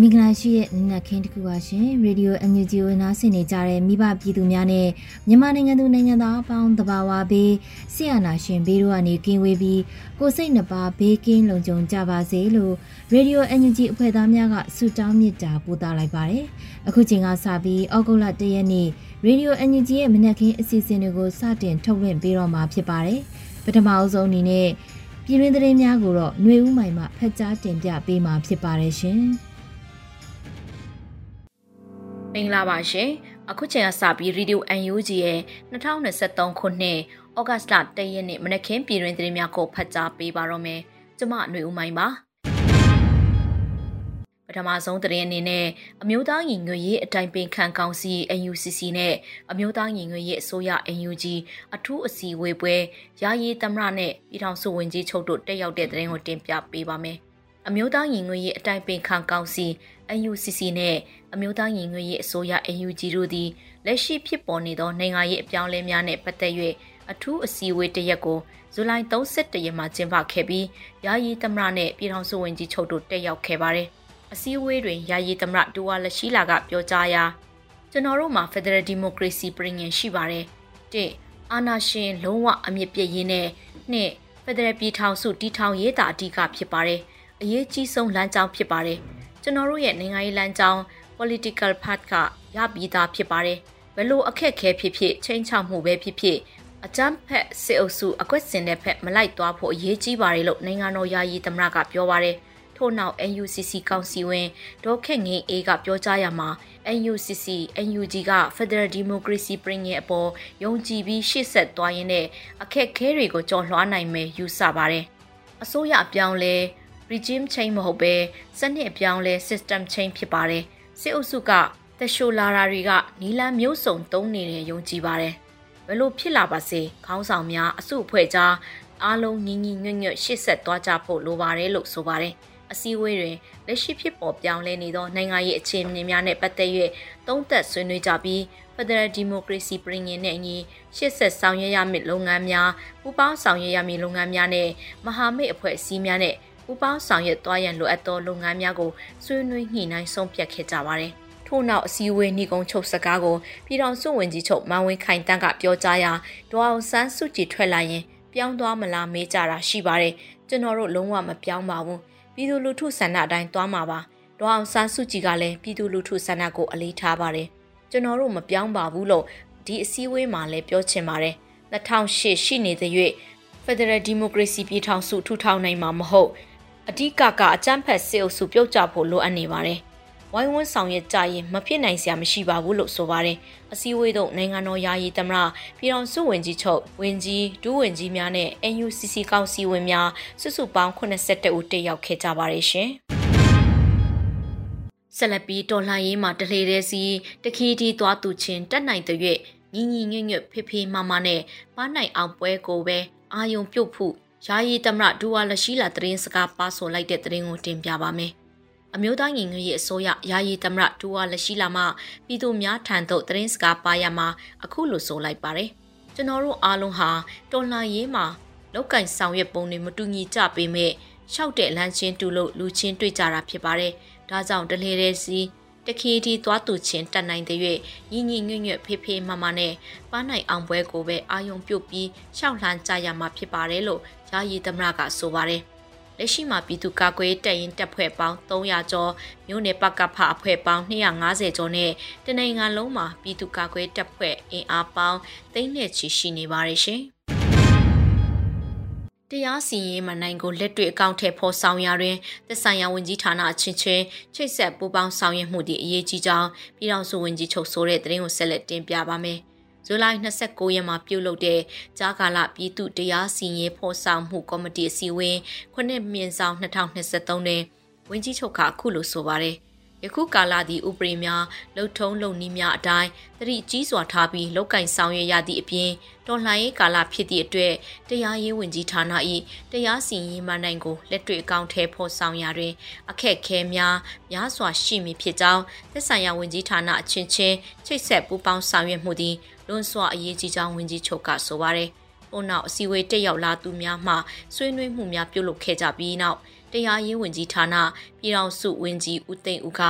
မင်္ဂလာရှိတဲ့နနခင်းတစ်ခုပါရှင်ရေဒီယိုအန်ယူဂျီကိုနားဆင်နေကြတဲ့မိဘပြည်သူများနဲ့မြန်မာနိုင်ငံသူနိုင်ငံသားအပေါင်းတဘာဝဘေးဆရာနာရှင်ဘေးတို့ကနေကင်းဝေးပြီးကိုစိတ်နှပါဘေးကင်းလုံခြုံကြပါစေလို့ရေဒီယိုအန်ယူဂျီအဖွဲ့သားများကဆုတောင်းမေတ္တာပို့သလိုက်ပါတယ်အခုချိန်ကစပြီးဩဂုတ်လ၁ရက်နေ့ရေဒီယိုအန်ယူဂျီရဲ့မနက်ခင်းအစီအစဉ်တွေကိုစတင်ထုတ်လွှင့်ပေးတော့မှာဖြစ်ပါတယ်ပထမအဆုံးအနေနဲ့ ပြည်တွင်းသတင်းများကိုတော့ຫນွေဦးမိုင်မှဖတ်ကြားတင်ပြပေးမှာဖြစ်ပါတယ်ရှင်။မင်္ဂလာပါရှင်အခုချိန်ကစပြီး Radio UNG ရဲ့2023ခုနှစ်ဩဂတ်လ1ရက်နေ့မနက်ခင်းပြည်တွင်သတင်းများကိုဖတ်ကြားပေးပါတော့မယ်ကျမຫນွေဦးမိုင်းပါ ပထမဆုံးသတင်းအနေနဲ့အမျိုးသားညီညွတ်ရေးအတိုင်ပင်ခံကောင်စီ UNCC နဲ့အမျိုးသားညီညွတ်ရေးအစိုးရ UNG အထူးအစည်းအဝေးပွဲယာယီသမရနဲ့ပြည်ထောင်စုဝန်ကြီးချုပ်တို့တက်ရောက်တဲ့သတင်းကိုတင်ပြပေးပါမယ်အမျိုးသားညီညွတ်ရေးအတိုင်ပင်ခံကောင်စီ UNCC နဲ့အမျိုးသားညီညွတ်ရေးအစိုးရ UNG တို့သည်လက်ရှိဖြစ်ပေါ်နေသောနိုင်ငံရေးအပြောင်းအလဲများနဲ့ပတ်သက်၍အထူးအစည်းအဝေးတစ်ရက်ကိုဇူလိုင်31ရက်မှာကျင်းပခဲ့ပြီးယာယီသမရနဲ့ပြည်ထောင်စုဝန်ကြီးချုပ်တို့တက်ရောက်ခဲ့ပါတယ်။ အစည်းအဝေးတွင်ယာယီသမရဒူဝါလရှိလာကပြောကြားရာကျွန်တော်တို့မှာ Federal Democracy ပြင်ရင်ရှိပါတယ်။တစ်အာဏာရှင်လုံးဝအမြင့်ပြည့်ရင်းနဲ့နှစ် Federal ပြည်ထောင်စုတည်ထောင်ရေးတာအဓိကဖြစ်ပါတယ်။အရေးကြီးဆုံးလမ်းကြောင်းဖြစ်ပါတယ်။ကျွန်တော်တို့ရဲ့နိုင်ငံရေးလမ်းကြောင်း political path ကရပြီးသားဖြစ်ပါတယ်ဘယ်လိုအခက်ခဲဖြစ်ဖြစ်ချိန်ချမှုပဲဖြစ်ဖြစ်အကြမ်းဖက်စစ်အုပ်စုအကွက်စင်တဲ့ဖက်မလိုက်သွားဖို့အရေးကြီးပါတယ်လို့နိုင်ငံတော်ယာယီသမ္မတကပြောပါတယ် ထို့နောက် NUCC ကောင်စီဝင်ဒေါ်ခက်ငင်းအေးကပြောကြားရမှာ NUCC NUG က Federal Democracy ပြင်ရဲ့အပေါ်ယုံကြည်ပြီးရှေ့ဆက်သွားရင်းနဲ့အခက်ခဲတွေကိုကြော်လွှားနိုင်မယ်ယူဆပါတယ်အစိုးရအပြောင်းလဲ regime change မဟုတ်ပဲစနစ်အပြောင်းလဲ system change ဖြစ်ပါတယ်စစ်အုပ်စုကတရှိုလာရာတွေကနီလန်မျိုးစုံတုံးနေတဲ့ယုံကြည်ပါတယ်ဘယ်လိုဖြစ်လာပါစေခေါင်းဆောင်များအစုအဖွဲ့ကြားအားလုံးညီညီညွတ်ညွတ်ရှေ့ဆက်သွားကြဖို့လိုပါတယ်လို့ဆိုပါတယ် အစည်းအဝေးတွင်လက်ရှိဖြစ်ပေါ်ပြောင်းလဲနေသောနိုင်ငံရေးအခြေအနေများနဲ့ပတ်သက်၍သုံးသပ်ဆွေးနွေးကြပြီး Federal Democracy ပြင်ရင်နဲ့အညီရှေ့ဆက်ဆောင်ရွက်ရမည့်လုပ်ငန်းများပူးပေါင်းဆောင်ရွက်ရမည့်လုပ်ငန်းများနဲ့မဟာမိတ်အဖွဲ့အစည်းများနဲ့ပူးပေါင်းဆောင်ရွက်သွားရန်လိုအပ်သောလုပ်ငန်းများကိုဆွေးနွေးညှိနှိုင်းဆုံးဖြတ်ခဲ့ကြပါတယ်။ထို့နောက်အစည်းအဝေးနှီးကုန်းချုပ်စကားကိုပြည်တော်စုဝင်ကြီးချုပ်မန်ဝင်းခိုင်တန်းကပြောကြားရာဒေါအောင်ဆန်းစုကြည်ထွက်လာရင်ပြောင်းသွားမလားမေးကြတာရှိပါတယ်။ကျွန်တော်တို့လုံးဝမပြောင်းပါဘူး။ ပြည်သူလူထုဆန္ဒအတိုင်းသွားမှာပါ။ဒေါအောင်ဆန်းစုကြည်ကလည်းပြည်သူလူထုဆန္ဒကိုအလေးထားပါတယ်။ကျွန်တော်တို့မပြောင်းပါဘူးလို့ဒီအစည်းအဝေးမှာလည်းပြောချင်ပါတယ်။2008ရှိနေတဲ့၍ဖက်ဒရယ်ဒီမိုကရေစီပြည်ထောင်စုထူထောင်နိုင်မှာမဟုတ်အဓိကကအကြမ်းဖက်စစ်အုပ်စုပြုတ်ကျဖို့လိုအပ်နေပါတယ်။ ဝိုင်းဝန်းဆောင်ရွက်ကြရင်မဖြစ်နိုင်စရာမရှိပါဘူးလို့ဆိုပါတယ်။အစည်းအဝေးသို့နိုင်ငံတော်ယာယီသမ္မတပြည်တော်စုဝင်ကြီးချုပ်ဝင်ကြီးဒူးဝင်ကြီးများနဲ့ NUCC ကောင်စီဝင်များစုစုပေါင်း82ဦးတက်ရောက်ခဲ့ကြပါတယ်ရှင်။ဆက်လက်ပြီးတော်လှန်ရေးမှာတလေတဲ့စီတခီတီသွားသူချင်းတက်နိုင်တဲ့၍ညီညီညွတ်ညွတ်ဖေဖေမာမာနဲ့ပါနိုင်အောင်ပွဲကိုပဲအာယုံပြုတ်ဖို့ယာယီသမရဒူဝါလရှိလာသတင်းစကားပါဆိုလိုက်တဲ့သတင်းကိုတင်ပြပါမယ်။ အမျိုးသားညီညွတ်ရေးအစိုးရယာယီသမရဒူဝါလရှိလာမှပြည်သူများထံသို့သတင်းစကားပါရမှာအခုလိုဆိုလိုက်ပါတယ်။ကျွန်တော်တို့အားလုံးဟာတော်လှန်ရေးမှာလောက်ကင်ဆောင်ရွက်ပုံတွေမတူညီကြပေမဲ့ရှောက်တဲ့လမ်းချင်းတူလို့လူချင်းတွေ့ကြတာဖြစ်ပါတယ်။ဒါကြောင့်တလေတဲ့စီတခီတီသွားသူချင်းတက်နိုင်တဲ့၍ညီညီညွတ်ညွတ်ဖေးဖေးမမနဲ့ပန်းနိုင်အောင်ပွဲကိုပဲအာယုံပြုတ်ပြီးရှောက်လှမ်းကြရမှာဖြစ်ပါတယ်လို့ယာယီသမရကဆိုပါတယ်။ လက်ရှိမှာပြည်သူ့ကာကွယ်တပ်ရင်တပ်ဖွဲ့ပေါင်း300ကျော်မြို့နယ်ပကဖအဖွဲ့ပေါင်း250ကျော်နဲ့တနိုင်ငံလုံးမှာပြည်သူ့ကာကွယ်တပ်ဖွဲ့အင်အားပေါင်းသိန်းနဲ့ချီရှိနေပါတယ်ရှင်။တရားစီရင်မနိုင်ကိုလက်တွေ့အကောင့်ထဲပေါ်ဆောင်ရာတွင်သက်ဆိုင်ရာဝန်ကြီးဌာနအချင်းချင်းချိတ်ဆက်ပူးပေါင်းဆောင်ရွက်မှုသည့်အရေးကြီးကြောင်းပြည်ထောင်စုဝန်ကြီးချုပ်ဆိုတဲ့သတင်းကိုဆက်လက်တင်ပြပါမယ်။ ဇူလိုင်29ရက်မှာပြုလုပ်တဲ့ကြားကာလပြည်သူတရားစီရင်ဖော်ဆောင်မှုကော်မတီအစည်းအဝေးခုနှစ်မြင့်ဆောင်2023တွင်ဝန်ကြီးချုပ်ကအခုလိုဆိုပါတယ်ယခုကာလသည်ဥပဒေများလှုပ်ထုံးလုံနည်းများအတိုင်းတတိကြီးစွာထားပြီးလောက်ကင်ဆောင်ရွက်ရသည့်အပြင်တော်လှန်ရေးကာလဖြစ်သည့်အတွက်တရားရေးဝန်ကြီးဌာန၏တရားစီရင်မှနိုင်ကိုလက်တွေ့အကောင့်ထဲပေါ်ဆောင်ရာတွင် အခက်ခဲများများစွာရှိမည်ဖြစ်ကြောင်းသက်ဆိုင်ရာဝန်ကြီးဌာနအချင်းချင်းချိတ်ဆက်ပူးပေါင်းဆောင်ရွက်မှုသည် လွန်စွာအရေးကြီးကြောင်းဝန်ကြီးချုပ်ကဆိုပါရယ်။ပို့နောက်အစည်းအဝေးတက်ရောက်လာသူများမှဆွေးနွေးမှုများပြုလုပ်ခဲ့ကြပြီးနောက်တရားရေးဝန်ကြီးဌာနပြည်ထောင်စုဝန်ကြီးဦးသိန်းဦးက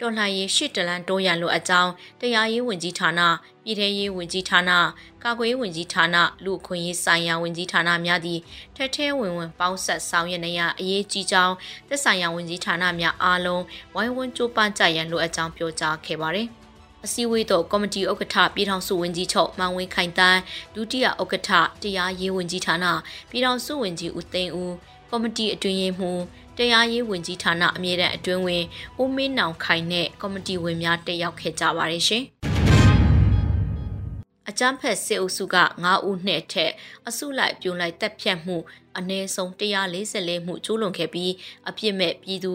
တော်လှန်ရေးရှစ်တလန်တိုးရန်လိုအကြောင်းတရားရေးဝန်ကြီးဌာနပြည်ထရေးဝန်ကြီးဌာနကာကွယ်ရေးဝန်ကြီးဌာနလူခွင့်ရေးဆိုင်ရာဝန်ကြီးဌာနများသည့်ထက်ထဲဝင်ဝင်ပေါင်းဆက်ဆောင်ရွက်နေရအရေးကြီးကြောင်းသက်ဆိုင်ရာဝန်ကြီးဌာနများအားလုံးဝိုင်းဝန်းကြိုးပမ်းကြရန်လိုအကြောင်းပြောကြားခဲ့ပါတယ် အစည်းအဝေးတော့ကော်မတီဥက္ကဋ္ဌပြည်ထောင်စုဝန်ကြီးချုပ်မန်ဝင်းခိုင်တန်းဒုတိယဥက္ကဋ္ဌတရားရေးဝန်ကြီးဌာနပြည်ထောင်စုဝန်ကြီးဦးသိန်းဦးကော်မတီအတွင်းရေးမှူးတရားရေးဝန်ကြီးဌာနအမြဲတမ်းအတွင်းဝင်ဦးမင်းနောင်ခိုင်နဲ့ကော်မတီဝင်များတက်ရောက်ခဲ့ကြပါတယ်ရှင်။ အကြမ်းဖက်စစ်အုပ်စုက9ဦးနဲ့ထက်အစုလိုက်ပြုံလိုက်တပ်ဖြတ်မှုအနည်းဆုံး144မှုကျူးလွန်ခဲ့ပြီးအပြစ်မဲ့ပြည်သူ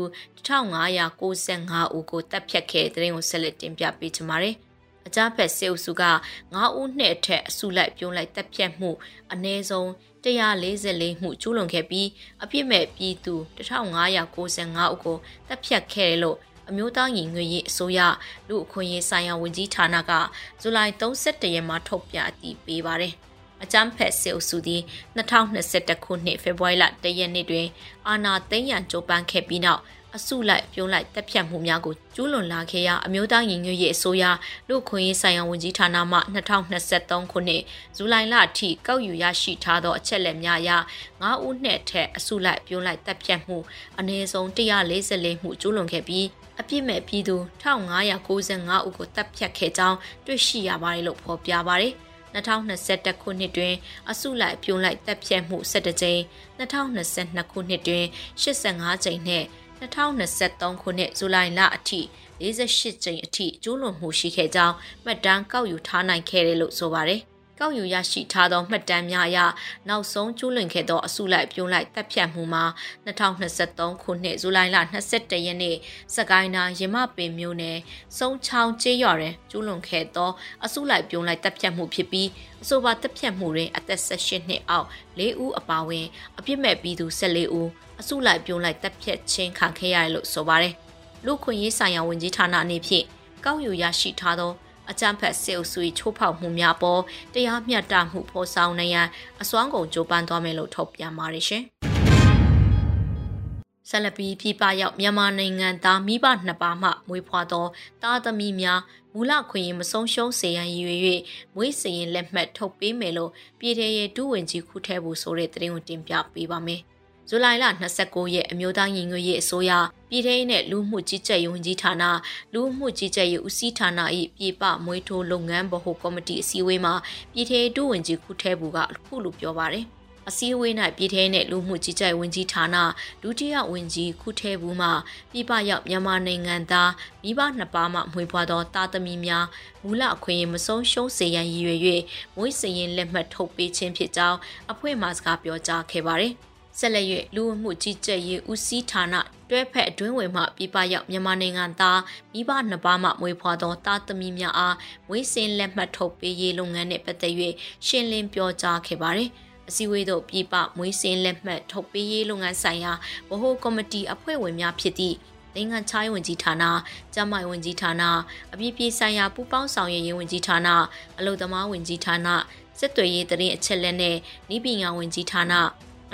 1595ဦးကိုတပ်ဖြတ်ခဲ့တဲ့တဲ့ရင်ကိုဆက်လက်တင်ပြပေးချင်ပါတယ်။အကြမ်းဖက်စစ်အုပ်စုက9ဦးနဲ့ထက်အစုလိုက်ပြုံလိုက်တပ်ဖြတ်မှုအနည်းဆုံး144မှုကျူးလွန်ခဲ့ပြီးအပြစ်မဲ့ပြည်သူ1595ဦးကိုတပ်ဖြတ်ခဲ့တယ်လို့ အမျိုးသားညီညွတ်ရေးအစိုးရလူအခွင့်အရေးဆိုင်ရာဝန်ကြီးဌာနကဇူလိုင်31ရက်မှာထုတ်ပြန်အတည်ပြုပါတယ်။အကြမ်းဖက်စစ်အုပ်စုသည်2021ခုနှစ်ဖေဖော်ဝါရီလ1ရက်နေ့တွင်အာဏာသိမ်းရန်ကြိုးပမ်းခဲ့ပြီးနောက်အစုလိုက်ပြုံးလိုက်တက်ဖြတ်မှုများကိုကျူးလွန်လာခဲ့ရာအမျိုးသားညီညွတ်ရေးအစိုးရလူခွင့်ရေးဆိုင်ရာဝန်ကြီးဌာနမှ2023ခုနှစ်ဇူလိုင်လအထိကောက်ယူရရှိထားသောအချက်လက်များအရ9ဦးနှင့်ထက်အစုလိုက်ပြုံးလိုက်တက်ဖြတ်မှုအနည်းဆုံး144မှုကျူးလွန်ခဲ့ပြီး အပြစ်မဲ့ပြည်သူ1595ဦးကိုတပ်ဖြတ်ခဲ့ကြောင်းတွေ့ရှိရပါတယ်လို့ဖော်ပြပါတယ်။2021ခုနှစ်တွင် အစုလိုက်ပြုံးလိုက်တပ်ဖြတ်မှု17ကြိမ်2022ခုနှစ်တွင်85ကြိမ်နဲ့2023ခုနှစ်ဇူလိုင်လအထိ48ကြိမ်အထိကျူးလွန်မှုရှိခဲ့ကြောင်းမှတ်တမ်းကောက်ယူထားနိုင်ခဲ့တယ်လို့ဆိုပါတယ်။ ကောက်ယူရရှိထားသောမှတ်တမ်းများအရနောက်ဆုံးကျူးလွန်ခဲ့သောအစုလိုက်ပြုံးလိုက်တပ်ဖြတ်မှုမှာ2023ခုနှစ်ဇူလိုင်လ22ရက်နေ့စကိုင်းတိုင်းရမပင်မြို့နယ်စုံချောင်းကျေးရွာတွင်ကျူးလွန်ခဲ့သောအစုလိုက်ပြုံးလိုက်တပ်ဖြတ်မှုဖြစ်ပြီးအဆိုပါတပ်ဖြတ်မှုတွင်အသက်18နှစ်အောက်၄ဦးအပါအဝင်အပြစ်မဲ့ပြည်သူ14ဦးအစုလိုက်ပြုံးလိုက်တပ်ဖြတ်ခြင်းခံခဲ့ရတယ်လို့ဆိုပါတယ်လူခွင့်ရေးဆိုင်ရာဝန်ကြီးဌာနအနေဖြင့်ကောက်ယူရရှိထားသော အကြမ်းဖက်စစ်အုပ်စု၏ချိုးဖောက်မှုများပေါ်တရားမျှတမှုဖော်ဆောင်နိုင်ရန်အစွမ်းကုန်ကြိုးပမ်းသွားမယ်လို့ထုတ်ပြန်ပါတယ်ရှင်။ဆလပီပြပရောက်မြန်မာနိုင်ငံသားမိဘနှစ်ပါးမှမွေးဖွားသောသားသမီးများမူလခွင့်ရင်မဆုံးရှုံးစေရန်ရည်ရွယ်၍မွေးစရင်လက်မှတ်ထုတ်ပေးမယ်လို့ပြည်ထရေးဒုဝန်ကြီးခုထဲဘူးဆိုတဲ့သတင်းကိုတင်ပြပေးပါမယ်။ ဇူလိုင်လ29ရက်အမျိုးသားညီညွတ်ရေးအစိုးရပြည်ထောင်နဲ့လူမှုကြီးကြပ်ရေးဝန်ကြီးဌာနလူမှုကြီးကြပ်ရေးဦးစီးဌာန၏ပြည်ပမွေးထိုးလုပ်ငန်းဗဟိုကော်မတီအစည်းအဝေးမှာပြည်ထောင်ဒုဝန်ကြီးခုထဲဘူးကအခုလိုပြောပါတယ်အစည်းအဝေး၌ပြည်ထဲနဲ့လူမှုကြီးကြပ်ဝင်ကြီးဌာနဒုတိယဝန်ကြီးခုထဲဘူးမှပြပရောက်မြန်မာနိုင်ငံသားမိဘနှစ်ပါးမှမွေးဖွားသောတာသမီများမူလအခွင့်အရေးမဆုံးရှုံးစေရန်ရည်ရွယ်၍မွေးစရင်လက်မှတ်ထုတ်ပေးခြင်းဖြစ်ကြောင်းအဖွဲ့မှစကားပြောကြားခဲ့ပါတယ်။ ဆက်လက်၍လူမှုကြီးကြပ်ရေးဦးစီးဌာနတွဲဖက်အတွင်းဝင်မှပြပရောက်မြန်မာနိုင်ငံသားမိဘနှစ်ပါးမှမွေးဖွားသောတာသမီများအားမွေးစင်လက်မှတ်ထုတ်ပေးရေးလုပ်ငန်းနှင့်ပတ်သက်၍ရှင်းလင်းပြောကြားခဲ့ပါတယ်။အစည်းအဝေးသို့ပြပမွေးစင်လက်မှတ်ထုတ်ပေးရေးလုပ်ငန်းဆိုင်ရာဗဟိုကော်မတီအဖွဲ့ဝင်များဖြစ်သည့်နိုင်ငံခြားရေးဝန်ကြီးဌာန၊ကျန်းမာရေးဝန်ကြီးဌာန၊အပြည်ပြည်ဆိုင်ရာပူးပေါင်းဆောင်ရွက်ရေးဝန်ကြီးဌာန၊အလုံသမားဝန်ကြီးဌာန၊စစ်သွေးရေးတရင်အချက်လက်နဲ့ဤပညာဝန်ကြီးဌာန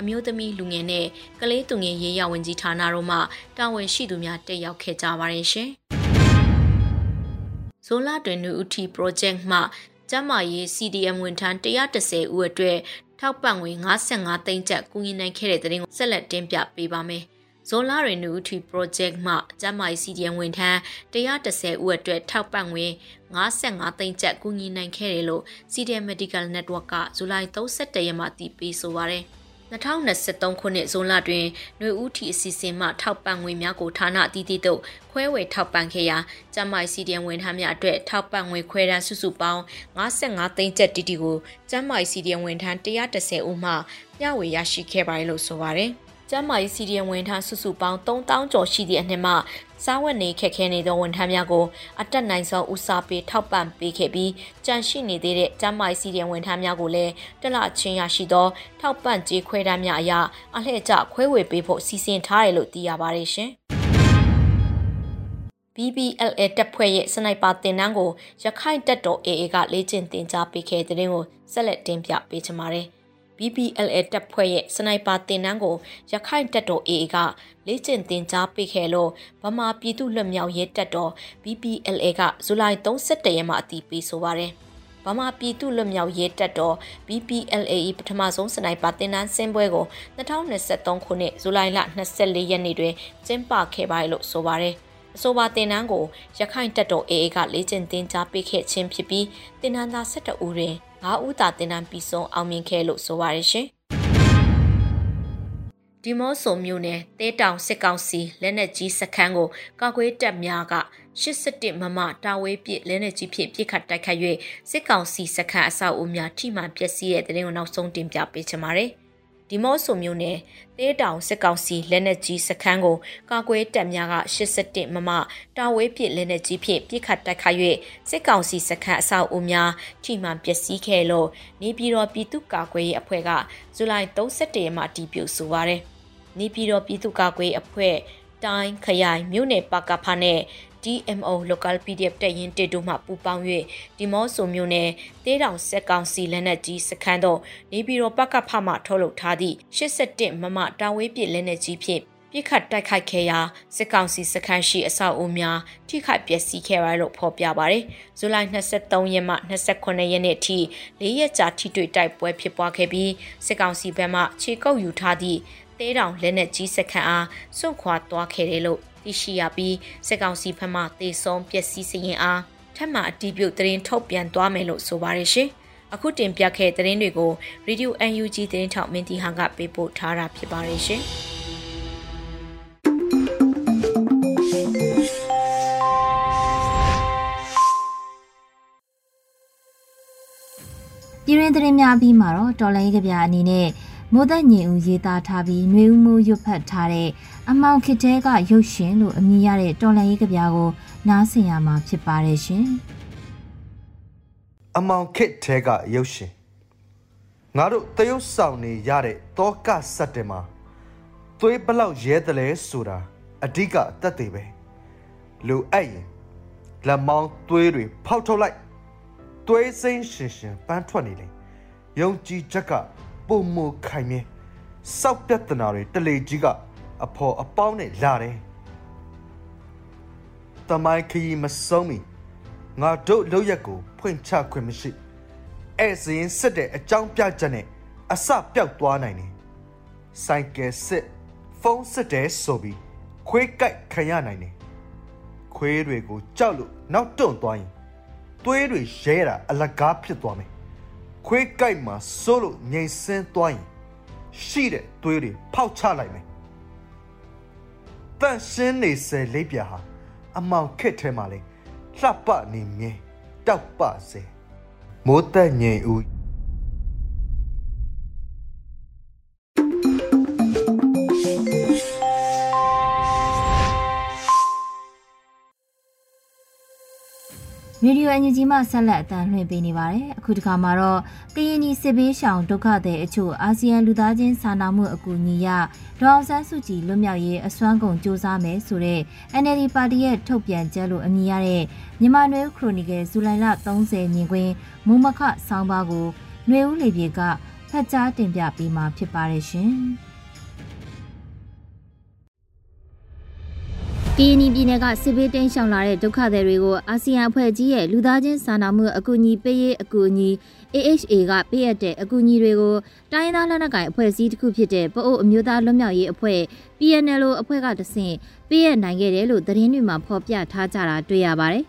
အမျိုးသမီးလူငယ်နဲ့ကလေးသူငယ်ရေးရဝန်ကြီးဌာနတို့မှတာဝန်ရှိသူများတက်ရောက်ခဲ့ကြပါတယ်ရှင်။ဇိုလာတွင်နူဦးထီ project မှကျမရေး CDM ဝန်ထမ်း130ဦးအတွက်ထောက်ပံ့ငွေ55သိန်းကျပ်ကူညီနိုင်ခဲ့တဲ့တဲ့ရင်ကိုဆက်လက်တင်ပြပေးပါမယ်။ဇွန်လရီနူထီ project မှကျမကြီး CDM ဝန်ထမ်း130ဦးအတွက်ထောက်ပံ့ငွေ55သိန်းကျပ်ကူညီနိုင်ခဲ့တယ်လို့ CDM Medical Network ကဇူလိုင်31ရက်မှာတည်ပြီးဆိုပါရယ်။ 2023ခုနှစ်ဇွန်လတွင်ຫນွေဦးထီအစီအစဉ်မှထောက်ပံ့ငွေများကိုဌာနအသီးသီးတို့ခွဲဝေထောက်ပံ့ခဲ့ရာကျမိုင်စီဒီယံဝန်ထမ်းများအတွက်ထောက်ပံ့ငွေခွဲတန်းစုစုပေါင်း55သိန်းကျပ်တီတီကိုကျမိုင်စီဒီယံဝန်ထမ်း130ဦးမှမျှဝေရရှိခဲ့ပါတယ်လို့ဆိုပါတယ်။ကျန်းမာရေးစီဒီယံဝန်ထမ်းစုစုပေါင်း3000ကျော်ရှိသည့်အနှစ်မှ စားဝတ်နေခက်ခဲနေသောဝန်ထမ်းများကိုအတက်နိုင်ဆုံးဦးစားပေးထောက်ပံ့ပေးခဲ့ပြီးကြန့်ရှိနေသေးတဲ့ကျန်းမာရေးစီဒီယံဝန်ထမ်းများကိုလည်းတလချင်းရရှိသော ထောက်ပံ့ကြေးခွဲတမ်းများအရအလှည့်ကျခွဲဝေပေးဖို့စီစဉ်ထားတယ်လို့သိရပါတယ်ရှင်။ BBLA တပ်ဖွဲ့ရဲ့စနိုက်ပါတင်နန်းကိုရခိုင်တပ်တော် AA ကလေ့ကျင့်သင်ကြားပေးခဲ့တဲ့တဲ့ကိုဆက်လက်တင်ပြပေးချင်ပါတယ်။ BPLA တပ်ဖွဲ့ရဲ့စနိုက်ပါတင်နန်းကိုရခိုင်တပ်တော် AA ကလေ့ကျင့်သင်ကြားပေးခဲ့လို့ဗမာပြည်သူ့လွတ်မြောက်ရေးတပ်တော် BPLA ကဇူလိုင်31ရက်မှာအတည်ပြုဆိုပါရယ်ဗမာပြည်သူ့လွတ်မြောက်ရေးတပ်တော် BPLA ပထမဆုံးစနိုက်ပါတင်နန်းစင်းပွဲကို2023ခုနှစ်ဇူလိုင်လ24ရက်နေ့တွင်ကျင်းပခဲ့ပါတယ်လို့ဆိုပါရယ်အဆိုပါတင်နန်းကိုရခိုင်တပ်တော် AA ကလေ့ကျင့်သင်ကြားပေးခဲ့ခြင်းဖြစ်ပြီးတင်နန်းသား12ဦးတွင် 9ဦးသာတင်နန်းပြီးဆုံးအောင်မြင်ခဲ့လို့ဆိုပါရရှင်ဒီမော့ဆိုမျိုးနယ်တဲတောင်စစ်ကောင်စီလက်နက်ကြီးစခန်းကိုကာကွယ်တပ်များက81မမတာဝေးပစ်လက်နက်ကြီးဖြင့်ပစ်ခတ်တိုက်ခတ်၍စစ်ကောင်စီစခန်းအဆောက်အဦများထိမှန်ပျက်စီးတဲ့တဲ့ရင်ကိုနောက်ဆုံးတင်ပြပေးချင်ပါတယ်။ ဒီမော့ဆိုမျိုးနယ်တေးတောင်စစ်ကောင်စီလက်နက်ကြီးစခန်းကိုကာကွယ်တပ်များက81မမတာဝေးပစ်လက်နက်ကြီးဖြင့်ပစ်ခတ်တိုက်ခိုက်၍စစ်ကောင်စီစခန်းအဆောက်အဦများထိမှန်ပျက်စီးခဲ့လို့နေပြည်တော်ပြည်သူ့ကာကွယ်ရေးအဖွဲ့ကဇူလိုင်31ရက်မှာတည်ပြုဆိုပါရယ်နေပြည်တော်ပြည်သူ့ကာကွယ်ရေးအဖွဲ့တိုင်းခရိုင်မြို့နယ်ပကဖာနဲ့ DMO Local PDF တက်ရင်တေတို့မှပူးပေါင်း၍ဒီမော့ဆိုမျိုးနယ်တေးတောင်စက်ကောင်စီလက်နက်ကြီးစခန်းတော့နေပြည်တော်ပကဖမှထုတ်လုပ်ထားသည့်81မမတာဝေးပစ်လက်နက်ကြီးဖြင့်ပြစ်ခတ်တိုက်ခိုက်ခဲ့ရာစစ်ကောင်စီစခန်းရှိအဆောက်အဦများထိခိုက်ပျက်စီးခဲ့ရလို့ဖော်ပြပါရယ်ဇူလိုင်23ရက်မှ29ရက်နေ့ထိ၄ရက်ကြာထိတွေ့တိုက်ပွဲဖြစ်ပွားခဲ့ပြီးစစ်ကောင်စီဘက်မှခြေကုပ်ယူထားသည့်တေးတောင်လက်နက်ကြီးစခန်းအားစွန့်ခွာသွားခဲ့တယ်လို့ သိရှိရပြီးစစ်ကောင်စီဘက်မှတေဆုံးပျက်စီးစရင်အားထပ်မံအတီးပြုတ်သတင်းထုတ်ပြန်သွားမယ်လို့ဆိုပါတယ်ရှင်။အခုတင်ပြခဲ့တဲ့သတင်းတွေကို Radio UNG သတင်းထောက်မင်းတီဟာကပေးပို့ထားတာဖြစ်ပါတယ်ရှင်။ပြည်ရင်းသတင်းများပြီးမှာတော့တော်လိုင်းကဗျာအနေနဲ့မိုးသက်ညင်ဦးရေးသားထားပြီးနှွေဦးမိုးရွတ်ဖတ်ထားတဲ့ အမောင်ခစ်တဲကရုပ်ရှင်လို့အမည်ရတဲ့တော်လန်ရေးကဗျာကို နားဆင်ရမှာဖြစ်ပါတယ်ရှင်။အမောင်ခစ်တဲကရုပ်ရှင်ငါတို့တရုတ်ဆောင်နေရတဲ့တောကစက်တင်မှာသွေးဘလောက်ရဲတယ်လဲဆိုတာအဓိကအသက်တွေပဲလူအဲ့ရင်လက်မောင်းသွေးတွေဖောက်ထုတ်လိုက်သွေးစိမ့်ရှင်ရှင်ပန်းထွက်နေလေယုံကြည်ချက်ကပုံမခိုင်မြဲစောက်ပြတ်တနာတွေတလေကြီးက အဖော်အပေါင်းနဲ့လာတယ်တမိုင်းခရီးမဆုံးမီငါတို့လောက်ရက်ကိုဖွင့်ချခွင့်မရှိအဲ့စရင်စစ်တဲ့အကြောင်းပြချက်နဲ့အစပြောက်သွားနိုင်တယ်ဆိုင်ကယ်စစ်ဖုန်းစစ်တဲ့ဆိုပြီးခွေးကြိုက်ခံရနိုင်တယ်ခွေးတွေကိုကြောက်လို့နောက်တွန့်သွားရင်သွေးတွေရဲတာအလကားဖြစ်သွားမယ်ခွေးကြိုက်မှာစိုးလို့ငြိမ်စင်းသွားရင်ရှိတဲ့သွေးတွေဖောက်ချလိုက်မယ် တန့်ရှင်းနေစေလိပ်ပြဟာအမောင်ခက်ထဲမှာလေလှပနေမြဲတောက်ပစေမိုးသက်ငြိမ်ဦး ရေဒီယိုအန်ယူဂျီမှဆက်လက်အသံလွှင့်ပေးနေပါတယ်။အခုဒီခါမှာတော့ကရင်နီစစ်ဘေးရှောင်ဒုက္ခသည်အချို့အာဆီယံလူသားချင်းစာနာမှုအကူအညီရဒေါအောင်ဆန်းစုကြည်လွတ်မြောက်ရေးအစွမ်းကုန်စ조사မယ်ဆိုတဲ့ NLD ပါတီရဲ့ထုတ်ပြန်ချက်လို့အမည်ရတဲ့မြန်မာနွေဦးခရိုနီကယ်ဇူလိုင်လ30မြင်ကွင်းမုံမခဆောင်းပါးကိုနွေဦးလေပြေကဖတ်ကြားတင်ပြပေးမှာဖြစ်ပါတယ်ရှင်။ ကရင်ပြည်နယ်ကစစ်ဘေးတိမ်းရှောင်လာတဲ့ဒုက္ခသည်တွေကိုအာဆီယံအဖွဲ့ကြီးရဲ့လူသားချင်းစာနာမှုအကူအညီပေးရေးအကူအညီ AHA ကပေးရတဲ့အကူအညီတွေကိုတိုင်းရင်းသားလက်နက်ကိုင်အဖွဲ့အစည်းတစ်ခုဖြစ်တဲ့ပအို့အမျိုးသားလွတ်မြောက်ရေးအဖွဲ့ PNL အဖွဲ့ကတဆင့်ပေးရနိုင်ခဲ့တယ်လို့သတင်းတွေမှာဖော်ပြထားကြတာတွေ့ရပါတယ်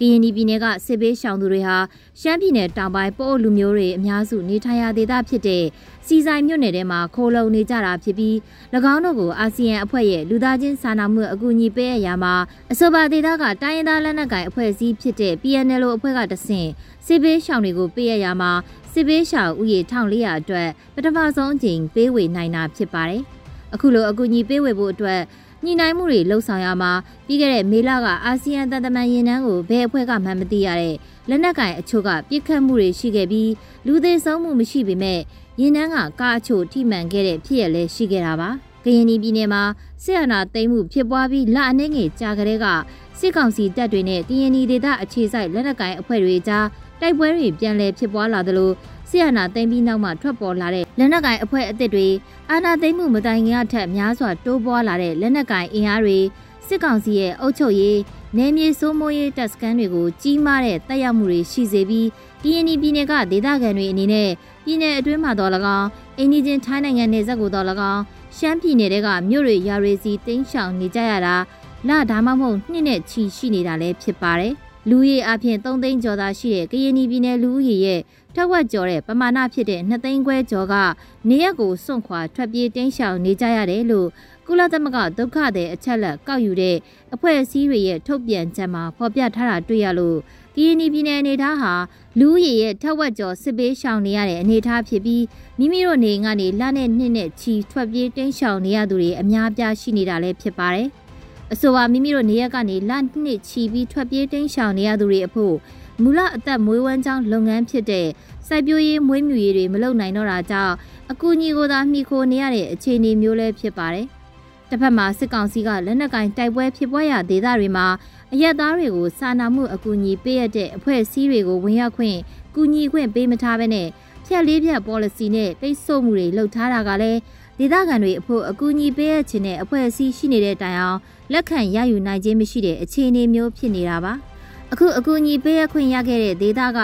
ကရင်ပြည်နယ်ကစစ်ဘေးရှောင်သူတွေဟာရှမ်းပြည်နယ်တောင်ပိုင်းပို့လူမျိုးတွေအများစုနေထိုင်ရာဒေသဖြစ်တဲ့စီဆိုင်မြို့နယ်ထဲမှာခိုးလုံနေကြတာဖြစ်ပြီး၎င်းတို့ကိုအာဆီယံအဖွဲ့ရဲ့လူသားချင်းစာနာမှုအကူအညီပေးအပ်ရာမှာအဆိုပါဒေသကတိုင်းရင်းသားလက်နက်ကိုင်အဖွဲ့အစည်းဖြစ်တဲ့ PNL အဖွဲ့ကတဆင့်စစ်ဘေးရှောင်တွေကိုပေးအပ်ရာမှာစစ်ဘေးရှောင်ဥယေ1400အတွက်ပထမဆုံးအကြိမ်ပေးဝေနိုင်တာဖြစ်ပါတယ်။အခုလိုအကူအညီပေးဝေဖို့အတွက် ညှိနှိုင်းမှုတွေလှုပ်ဆောင်ရမှာပြီးခဲ့တဲ့မေလကအာဆီယံတန်တမန်ရင်နှန်းကိုဘယ်အဖွဲ့ကမှမသိရတဲ့လက်နက်ကင်အချို့ကပြစ်ခတ်မှုတွေရှိခဲ့ပြီးလူသေးဆုံးမှုမရှိပေမဲ့ရင်နှန်းကကားအချို့ထိမှန်ခဲ့တဲ့ဖြစ်ရလဲရှိခဲ့တာပါကရင်ပြည်နယ်မှာစစ်အာဏာသိမ်းမှုဖြစ်ပွားပြီးလအနှဲငယ်ကြာကလေးကစစ်ကောင်စီတပ်တွေနဲ့ကရင်ဒေသအခြေစိုက်လက်နက်ကင်အဖွဲ့တွေကြားတိုက်ပွဲတွေပြန်လည်ဖြစ်ပွားလာသလို ဆီယနာသိမ်းပြီးနောက်မှထွက်ပေါ်လာတဲ့လက်နက်ကိုင်အဖွဲ့အသစ်တွေအာဏာသိမ်းမှုမတိုင်ခင်အထက်များစွာတိုးပွားလာတဲ့လက်နက်ကိုင်အင်အားတွေစစ်ကောင်စီရဲ့အုပ်ချုပ်ရေးနယ်မြေစိုးမိုးရေးတပ်စခန်းတွေကိုကြီးမားတဲ့တပ်ရောက်မှုတွေရှိစေပြီး PNI ပြည်နယ်ကဒေသခံတွေအနေနဲ့ပြည်နယ်အတွင်းမှာတော့၎င်းအင်းဒီချင်းထိုင်းနိုင်ငံနယ်စပ်ကိုတော့၎င်းရှမ်းပြည်နယ်ကမြို့တွေရွာတွေစီတင်းရှောင်နေကြရတာလဒါမှမဟုတ်နှစ်နဲ့ချီရှိနေတာလည်းဖြစ်ပါတယ်လူကြီးအပြင်3သိန်းကျော်သာရှိတဲ့ကရင်ပြည်နယ်လူဦးရေရဲ့ ထက်ဝက်ကျော်တဲ့ပမာဏဖြစ်တဲ့2သိန်းခွဲကျော်ကနေရက်ကိုစွန့်ခွာထွက်ပြေးတင်းရှောင်နေကြရတယ်လို့ကုလသမဂ္ဂဒုက္ခသည်အချက်လက်ကောက်ယူတဲ့အဖွဲ့အစည်းတွေရဲ့ထုတ်ပြန်ချက်မှာဖော်ပြထားတာတွေ့ရလို့ကရင်ပြည်နယ်အနေထားဟာလူဦးရေရဲ့ထက်ဝက်ကျော်စစ်ပေးရှောင်နေရတဲ့အနေအထားဖြစ်ပြီးမိမိတို့နေကနေလနဲ့နှစ်နဲ့ချီထွက်ပြေးတင်းရှောင်နေရသူတွေအများပြားရှိနေတာလည်းဖြစ်ပါတယ်။အဆိုပါမိမိတို့နေရက်ကနေလနှစ်ချီပြီးထွက်ပြေးတင်းရှောင်နေရသူတွေအဖို့ မူလအသက်မွေးဝမ်းကြောင်းလုပ်ငန်းဖြစ်တဲ့စိုက်ပျိုးရေးမွေးမြူရေးတွေမလုပ်နိုင်တော့တာကြောင့်အကူအညီကိုသာမှီခိုနေရတဲ့အခြေအနေမျိုးလည်းဖြစ်ပါတယ်။တစ်ဖက်မှာစစ်ကောင်စီကလက်နက်ကင်တိုက်ပွဲဖြစ်ပွားရာဒေသတွေမှာအရက်သားတွေကိုစာနာမှုအကူအညီပေးရတဲ့အဖွဲ့အစည်းတွေကိုဝင်ရောက်ခွင့်ကူညီခွင့်ပေးမထားဘဲနဲ့ဖြတ်လေးဖြတ် policy နဲ့ပိတ်ဆို့မှုတွေလှုပ်ထားတာကလည်းဒေသခံတွေအဖို့အကူအညီပေးရခြင်းနဲ့အဖွဲ့အစည်းရှိနေတဲ့တိုင်အောင်လက်ခံရယူနိုင်ခြင်းမရှိတဲ့အခြေအနေမျိုးဖြစ်နေတာပါ။ အခုအကူအညီပေးရခွင့်ရခဲ့တဲ့ဒေသက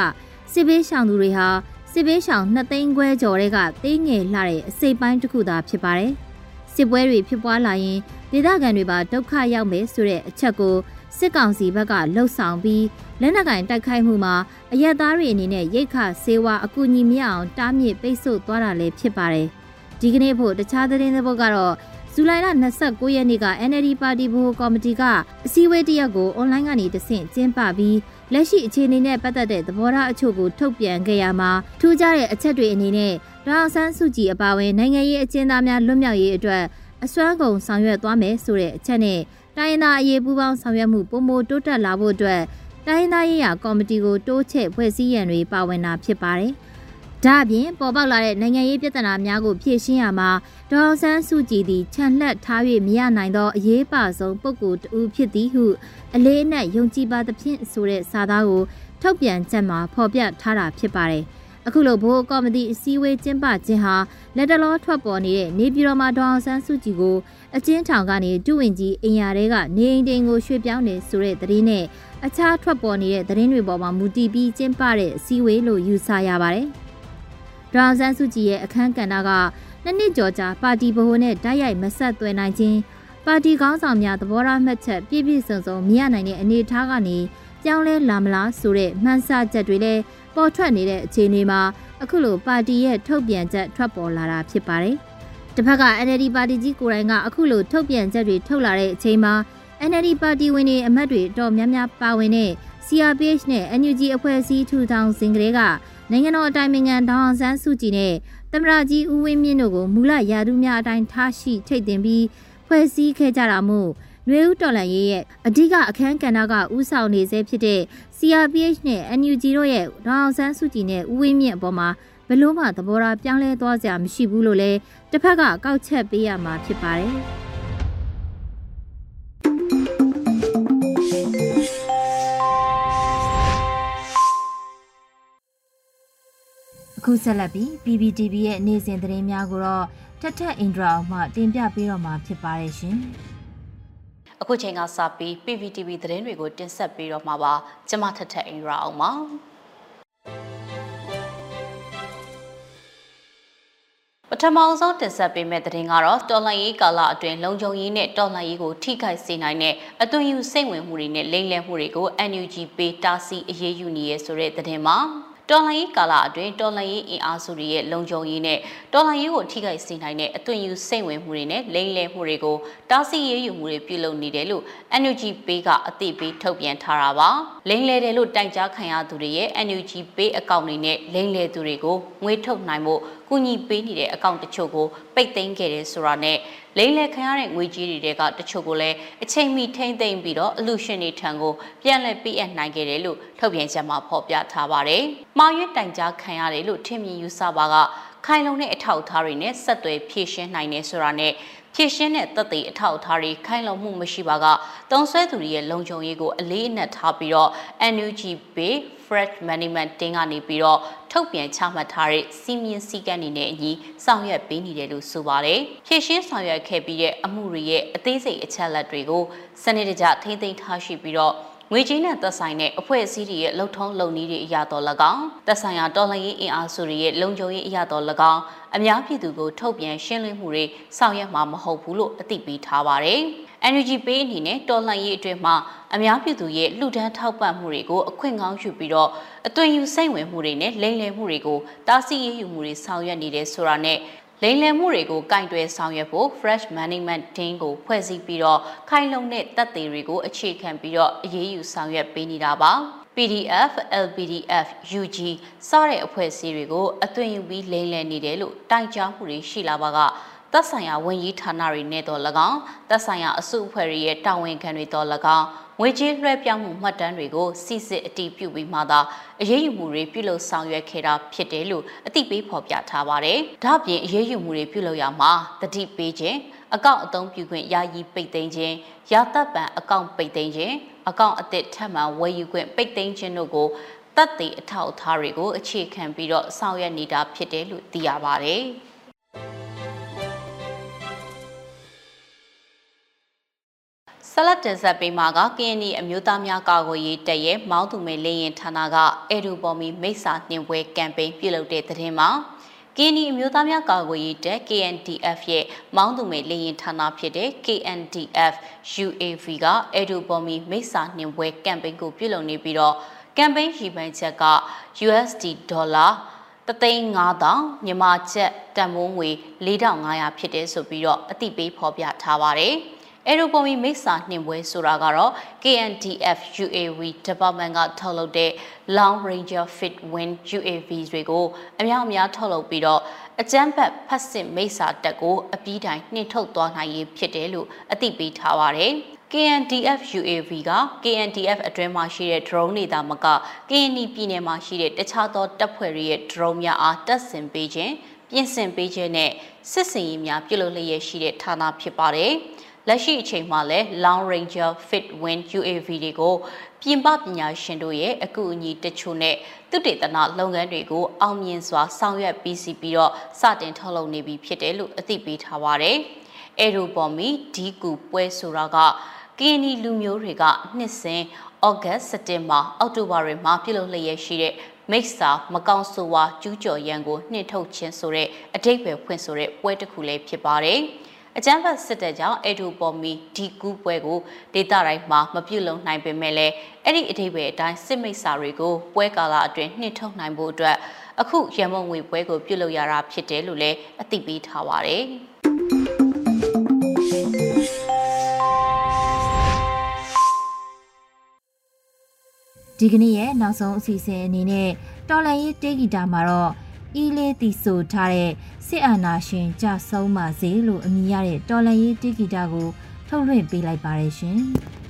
စစ်ဘေးရှောင်သူတွေဟာစစ်ဘေးရှောင်2သိန်းခွဲကျော်တွေကတိငယ်လှတဲ့အစိပ်ပိုင်းတစ်ခုသာဖြစ်ပါတယ်။စစ်ပွဲတွေဖြစ်ပွားလာရင်ဒေသခံတွေပါဒုက္ခရောက်မယ်ဆိုတဲ့အချက်ကိုစစ်ကောင်စီဘက်ကလှုပ်ဆောင်ပြီးလက်နက်ကင်တိုက်ခိုက်မှုမှာအရက်သားတွေအနေနဲ့ရိတ်ခဆေးဝါအကူအညီမရအောင်တားမြစ်ပိတ်ဆို့သွားတာလည်းဖြစ်ပါတယ်။ဒီကနေ့ဖို့တခြားသတင်းတွေဘက်ကတော့ ဇူလိုင်လ29ရက်နေ့က NLD ပါတီဘိုကော်မတီကအစည်းအဝေးတစ်ရပ်ကိုအွန်လိုင်းကနေတဆင့်ကျင်းပပြီးလက်ရှိအခြေအနေနဲ့ပတ်သက်တဲ့သဘောထားအချို့ကိုထုတ်ပြန်ခဲ့ရမှာထူးခြားတဲ့အချက်တွေအနေနဲ့ဒေါအောင်ဆန်းစုကြည်အပါအဝင်နိုင်ငံရေးအကျဉ်းသားများလွတ်မြောက်ရေးအတွက်အစွမ်းကုန်ဆောင်ရွက်သွားမယ်ဆိုတဲ့အချက်နဲ့တိုင်းရင်းသားအရေးပူးပေါင်းဆောင်ရွက်မှုပုံမိုတိုးတက်လာဖို့အတွက်တိုင်းရင်းသားရေးရာကော်မတီကိုတိုးချဲ့ဖွဲ့စည်းရန်တွေပါဝင်တာဖြစ်ပါတယ်။ ဒါအပြင်ပေါ်ပေါက်လာတဲ့နိုင်ငံရေးပြဿနာများကိုဖြေရှင်းရမှာဒေါ်ဆန်းစုကြည်သည်ခြံလှက်ထား၍မရနိုင်သောအရေးပါဆုံးပုဂ္ဂိုလ်တူဖြစ်သည်ဟုအလေးအနက်ယုံကြည်ပါသဖြင့်ဆိုတဲ့စာသားကိုထုတ်ပြန်ချက်မှာဖော်ပြထားတာဖြစ်ပါတယ်။အခုလိုဘိုးကော်မတီအစည်းအဝေးကျင်းပခြင်းဟာလက်တလောထွက်ပေါ်နေတဲ့နေပြည်တော်မှာဒေါအောင်ဆန်းစုကြည်ကိုအကျဉ်းထောင်ကနေဒုဝင်ကြီးအင်ယာတဲကနေအိမ်တိန်ကိုရွှေ့ပြောင်းနေဆိုတဲ့သတင်းနဲ့အခြားထွက်ပေါ်နေတဲ့သတင်းတွေပေါ်မှာမူတည်ပြီးကျင်းပတဲ့အစည်းအဝေးလို့ယူဆရပါတယ်။ ဒေါအောင်ဆန်းစုကြည်ရဲ့အခမ်းကဏ္ဍကနှစ်နှစ်ကျော်ကြာပါတီဗဟိုနဲ့တိုက်ရိုက်မဆက်သွယ်နိုင်ခြင်းပါတီကောင်းဆောင်များသဘောထားမှတ်ချက်ပြည့်ပြည့်စုံစုံမရနိုင်တဲ့အနေအထားကနေပြောင်းလဲလာမလားဆိုတဲ့မှန်းဆချက်တွေလည်းပေါ်ထွက်နေတဲ့အခြေအနေမှာအခုလိုပါတီရဲ့ထုတ်ပြန်ချက်ထွက်ပေါ်လာတာဖြစ်ပါတယ်။တစ်ဖက်က NLD ပါတီကြီးကိုယ်တိုင်ကအခုလိုထုတ်ပြန်ချက်တွေထုတ်လာတဲ့အချိန်မှာ NLD ပါတီဝင်တွေအမတ်တွေအတော်များများပါဝင်တဲ့ CRPH နဲ့ NUG အဖွဲ့အစည်းထူထောင်စဉ်ကလေးက နိုင်ငံတော်အတိုင်ပင်ခံဒေါအောင်ဆန်းစုကြည်နဲ့သမရကြီးဦးဝင်းမြင့်တို့ကိုမူလရာထူးများအတိုင်းထားရှိထိတ်တင်ပြီးဖွဲ့စည်းခဲ့ကြတာမို့နွေဦးတော်လန်ရေးရဲ့အဓိကအခန်းကဏ္ဍကဥဆောင်နေစေဖြစ်တဲ့ CRPH နဲ့ NUG တို့ရဲ့ဒေါအောင်ဆန်းစုကြည်နဲ့ဦးဝင်းမြင့်အပေါ်မှာဘလို့မှသဘောထားပြောင်းလဲသွားစရာမရှိဘူးလို့လည်းတစ်ဖက်ကကောက်ချက်ပေးရမှာဖြစ်ပါတယ်။ အခုဆက်လက်ပြီး PPTV ရဲ့နေ့စဉ်သတင်းများကိုတော့ထက်ထက်အင်ဒရာအောင်မှတင်ပြပေးတော့မှာဖြစ်ပါတယ်ရှင်အခုချိန်ကစပြီး PPTV သတင်းတွေကိုတင်ဆက်ပေးတော့မှာပါကျမထထအင်ရာအောင်ပါပထမဆုံးတင်ဆက်ပေးမယ့်သတင်းကတော့တော်လှန်ရေးကာလအတွင်းလုံခြုံရေးနဲ့တော်လှန်ရေးကိုထိခိုက်စေနိုင်တဲ့အသွင်ယူစိတ်ဝင်မှုတွေနဲ့လိမ့်လည်မှုတွေကို NUG ပေးတားဆီးအရေးယူနေရဆိုတဲ့သတင်းမှာ တော်လှန်ရေးကာလအတွင်းတော်လှန်ရေးအင်အားစုတွေရဲ့လုံခြုံရေးနဲ့တော်လှန်ရေးကိုထိခိုက်စေနိုင်တဲ့အသွင်ယူစိတ်ဝင်မှုတွေနဲ့လိမ့်လည်မှုတွေကိုတားဆီးရေးယူမှုတွေပြုလုပ်နေတယ်လို့ NUG ပေးကအသိပေးထုတ်ပြန်ထားတာပါလိမ့်လည်တယ်လို့တိုင်ကြားခံရသူတွေရဲ့ NUG ပေးအကောင့်တွေနဲ့လိမ့်လည်သူတွေကိုငွေထုတ်နိုင်ဖို့ ကူညီပေးနေတဲ့အကောင့်တချို့ကိုပိတ်သိမ်းခဲ့တယ်ဆိုတာနဲ့လိမ့်လည်ခံရတဲ့ငွေကြေးတွေကတချို့ကိုလည်းအချိန်မီထိမ့်သိမ့်ပြီးတော့အလူရှင်တွေထံကိုပြန်လည်ပေးအပ်နိုင်ခဲ့တယ်လို့ထုတ်ပြန်ချက်မှာဖော်ပြထားပါတယ်။မှာရွေးတိုင်ကြားခံရတယ်လို့ထင်မြင်ယူဆပါကခိုင်လုံတဲ့အထောက်အထားတွေနဲ့ဆက်သွယ်ဖြည့်ရှင်းနိုင်တယ်ဆိုတာနဲ့ ဖြည့်ရှင်းတဲ့သက်သေအထောက်အထားတွေခိုင်လုံမှုမရှိပါကတုံးဆွဲသူတွေရဲ့လုံခြုံရေးကိုအလေးအနက်ထားပြီးတော့ NUG Pay Fresh Management တင်းကနေပြီးတော့ထုတ်ပြန်ချမှတ်ထားတဲ့စီမင်းစည်းကမ်းတွေနဲ့အညီဆောင်ရွက်ပေးနေတယ်လို့ဆိုပါတယ်။ဖြည့်ရှင်းဆောင်ရွက်ခဲ့ပြီးတဲ့အမှုတွေရဲ့အသေးစိတ်အချက်အလက်တွေကိုစနစ်တကျထိမ့်သိမ်းထားရှိပြီးတော့ ငွေကြေးနဲ့သက်ဆိုင်တဲ့အဖွဲ့အစည်းတွေရဲ့လှုပ်ထုံးလုပ်နည်းတွေအရာတော်၎င်းသက်ဆိုင်ရာတော်လှန်ရေးအင်အားစုတွေရဲ့လုံခြုံရေးအရာတော်၎င်းအများပြည်သူကိုထုတ်ပြန်ရှင်းလင်းမှုတွေဆောင်ရွက်မှာမဟုတ်ဘူးလို့အသိပေးထားပါတယ်။ NUG ပေးအနေနဲ့တော်လှန်ရေးအတွင်းမှာအများပြည်သူရဲ့လူဒန်းထောက်ပံ့မှုတွေကိုအခွင့်ကောင်းယူပြီးတော့အသွင်ယူစိတ်ဝင်မှုတွေနဲ့လိမ့်လည်မှုတွေကိုတားဆီးရေးယူမှုတွေဆောင်ရွက်နေတယ်ဆိုတာနဲ့ လိမ်လည်မှုတွေကိုကင်တွယ်ဆောင်ရွက်ဖို့ Fresh Management Team ကိုဖွဲ့စည်းပြီးတော့ခိုင်လုံတဲ့တပ်သေးတွေကိုအခြေခံပြီးတော့အရေးယူဆောင်ရွက်ပေးနေတာပါ PDF, LPDF, UG စတဲ့အဖွဲ့အစည်းတွေကိုအသွင်ယူပြီးလိမ်လည်နေတယ်လို့တိုင်ကြားမှုတွေရှိလာပါကသက်ဆိုင်ရာဝန်ကြီးဌာနတွေနဲ့တော့၎င်းသက်ဆိုင်ရာအစုအဖွဲ့တွေရဲ့တာဝန်ခံတွေတော့၎င်း ငွေကြေးလွှဲပြောင်းမှုမှတ်တမ်းတွေကိုစစ်စစ်အတည်ပြုပြီးမှသာအရေးယူမှုတွေပြုလုပ်ဆောင်ရွက်ခဲ့တာဖြစ်တယ်လို့အသိပေးဖော်ပြထားပါတယ်။ဒါ့အပြင်အရေးယူမှုတွေပြုလုပ်ရမှာတတိပေးခြင်းအကောင့်အသုံးပြုခွင့်ယာယီပိတ်သိမ်းခြင်းရာသက်ပံအကောင့်ပိတ်သိမ်းခြင်းအကောင့်အသစ်ထပ်မံဝယ်ယူခွင့်ပိတ်သိမ်းခြင်းတို့ကိုတပ်သေးအထောက်အထားတွေကိုအခြေခံပြီးတော့ဆောင်ရွက်နေတာဖြစ်တယ်လို့သိရပါတယ်။ ဆလတ်တင်ဆက်ပေးမှာကကရင်နီအမျိုးသားများကာကွယ်ရေးတပ်ရဲ့မောင်းသူမဲလေရင်ဌာနကအေဒူပေါ်မီမိတ်စာနှင်ပွဲကမ်ပိန်းပြုလုပ်တဲ့သတင်းမှာကင်းဒီအမျိုးသားများကာကွယ်ရေးတပ် KNDF ရဲ့မောင်းသူမဲလေရင်ဌာနဖြစ်တဲ့ KNDF UAV ကအေဒူပေါ်မီမိတ်စာနှင်ပွဲကမ်ပိန်းကိုပြုလုပ်နေပြီးတော့ကမ်ပိန်းရည်မှန်းချက်က USD ဒေါ်လာတသိန်း9000မြန်မာကျပ်တန်မိုးငွေ4500ဖြစ်တယ်ဆိုပြီးတော့အသိပေးဖော်ပြထားပါတယ်။ အေရိုပုံမီမိတ်စာနှင်ပွဲဆိုတာကတော့ KNDF UAV Department ကထုတ်လုပ်တဲ့ Long Ranger Fit Win UAV တွေကိုအများအများထုတ်လုပ်ပြီးတော့အကြမ်းဖက်ဖက်စစ်မိတ်စာတက်ကိုအပြီးတိုင်နှင်ထုတ်သွားနိုင်ရေးဖြစ်တယ်လို့အသိပေးထားပါတယ်။ KNDF UAV က KNDF အတွင်းမှာရှိတဲ့ drone တွေသာမက KNI ပြည်နယ်မှာရှိတဲ့တခြားသောတပ်ဖွဲ့တွေရဲ့ drone များအားတပ်ဆင်ပေးခြင်းပြင်ဆင်ပေးခြင်းနဲ့စစ်စင်ရေးများပြုလုပ်လျက်ရှိတဲ့ဌာနဖြစ်ပါတယ်။ လက်ရှိအချိန်မှာလည်း Long Ranger Fit Win UAV တွေကိုပြင်ပပညာရှင်တို့ရဲ့အကူအညီတချို့နဲ့သုတေသနလုပ်ငန်းတွေကိုအောင်မြင်စွာဆောင်ရွက်ပြီးစီပြီးတော့စတင်ထုတ်လုပ်နေပြီဖြစ်တယ်လို့အသိပေးထားပါတယ်။အဲရိုပေါ်မီဒီကူပွဲဆိုတာကကင်းနီလူမျိုးတွေကနှစ်စဉ်ဩဂတ်စက်တင်ဘာအောက်တိုဘာတွေမှာပြုလုပ်လျက်ရှိတဲ့မိတ်စာမကောင်းဆိုဝါကျူးကျော်ရန်ကိုနှင်ထုတ်ခြင်းဆိုတဲ့အတိတ်ပဲဖွင့်ဆိုတဲ့ပွဲတစ်ခုလည်းဖြစ်ပါတယ်။ အကြမ်းဖက်စစ်တပ်ကြောင့်အေဒူပေါ်မီဒီကူးပွဲကိုဒေသတိုင်းမှာမပြုတ်လုံနိုင်ပေမဲ့လည်းအဲ့ဒီအထိပ္ပယ်အတိုင်းစစ်မိတ်စာတွေကိုပွဲကာလအတွင်းနှိထုတ်နိုင်ဖို့အတွက်အခုရမုံငွေပွဲကိုပြုတ်လုံရတာဖြစ်တယ်လို့လည်းအသိပေးထားပါတယ်ဒီကနေ့ရဲ့နောက်ဆုံးအစီအစဉ်အနေနဲ့တော်လန်ရေးတေဂီတာမှာတော့ အီလေးတီဆိုထားတဲ့စစ်အာဏာရှင်ကြဆုံးပါစေလို့အမည်ရတဲ့တော်လန်ရေးတိဂီတာကိုထုတ်လွှင့်ပေးလိုက်ပါတယ်ရှင်။ငါ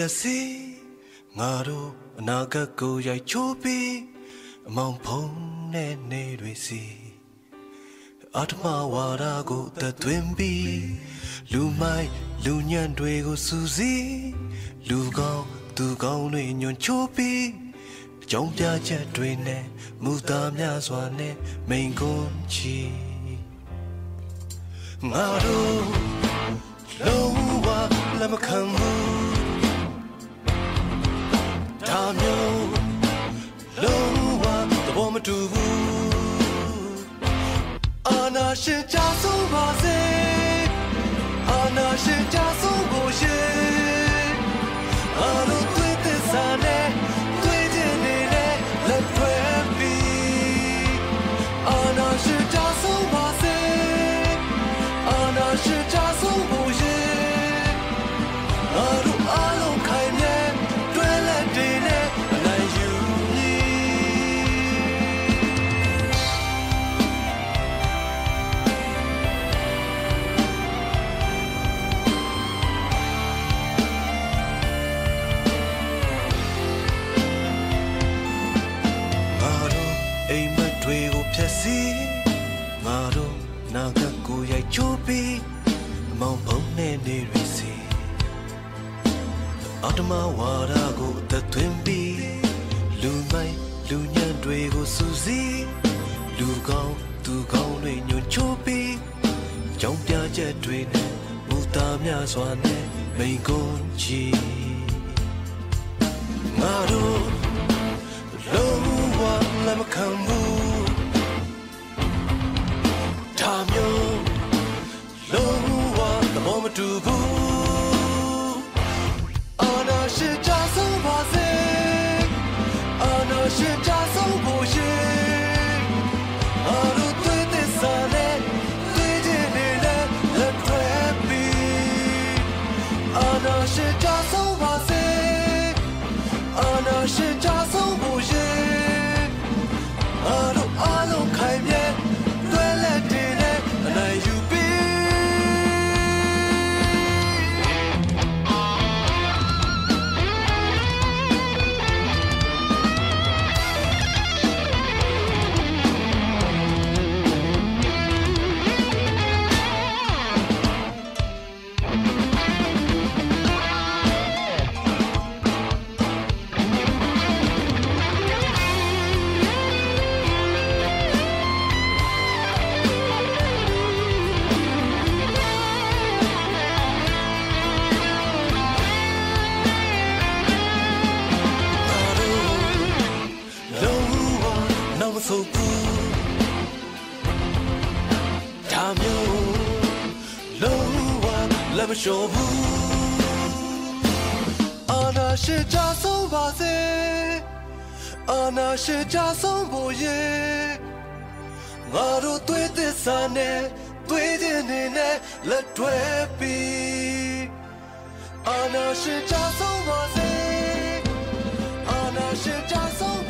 တွေကိုဖျက်ဆီးငါတို့အနာဂတ်ကိုရိုက်ချိုးပြီးအမောင်ဖုံးတဲ့နေတွေစီအတ္တမဝါဒကိုတသွင်းပြီးလူမိုက်လူညံ့တွေကိုစူးစီးလူကောင်းသူကောင်းတွေညွန်ချိုးပြီးကြောင်ပြချက်တွေနဲ့မူသားများစွာနဲ့မိန်ကွန်းချီငါတို့လုံးဝလက်မခံဘူး ဒါမျိုးလုံးဝသဘောမတူဘူးအာနာရှင်ကြဆုံးပါစေအာနာရှင်ကြဆုံးဖို့ရှင် ဒါမျိုး လက်မလျှော်ဘူးအာနာရှိကြဆုံးပါစေအာနာရှိကြဆုံးဖို့ရေငါတို့တွေ့သစ္စာနဲ့တွေ့တဲ့နေနဲ့လက်တွဲပြီးအာနာရှိကြဆုံးပါစေအာနာရှင်ကြဆုံး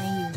ယူ